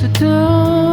to do.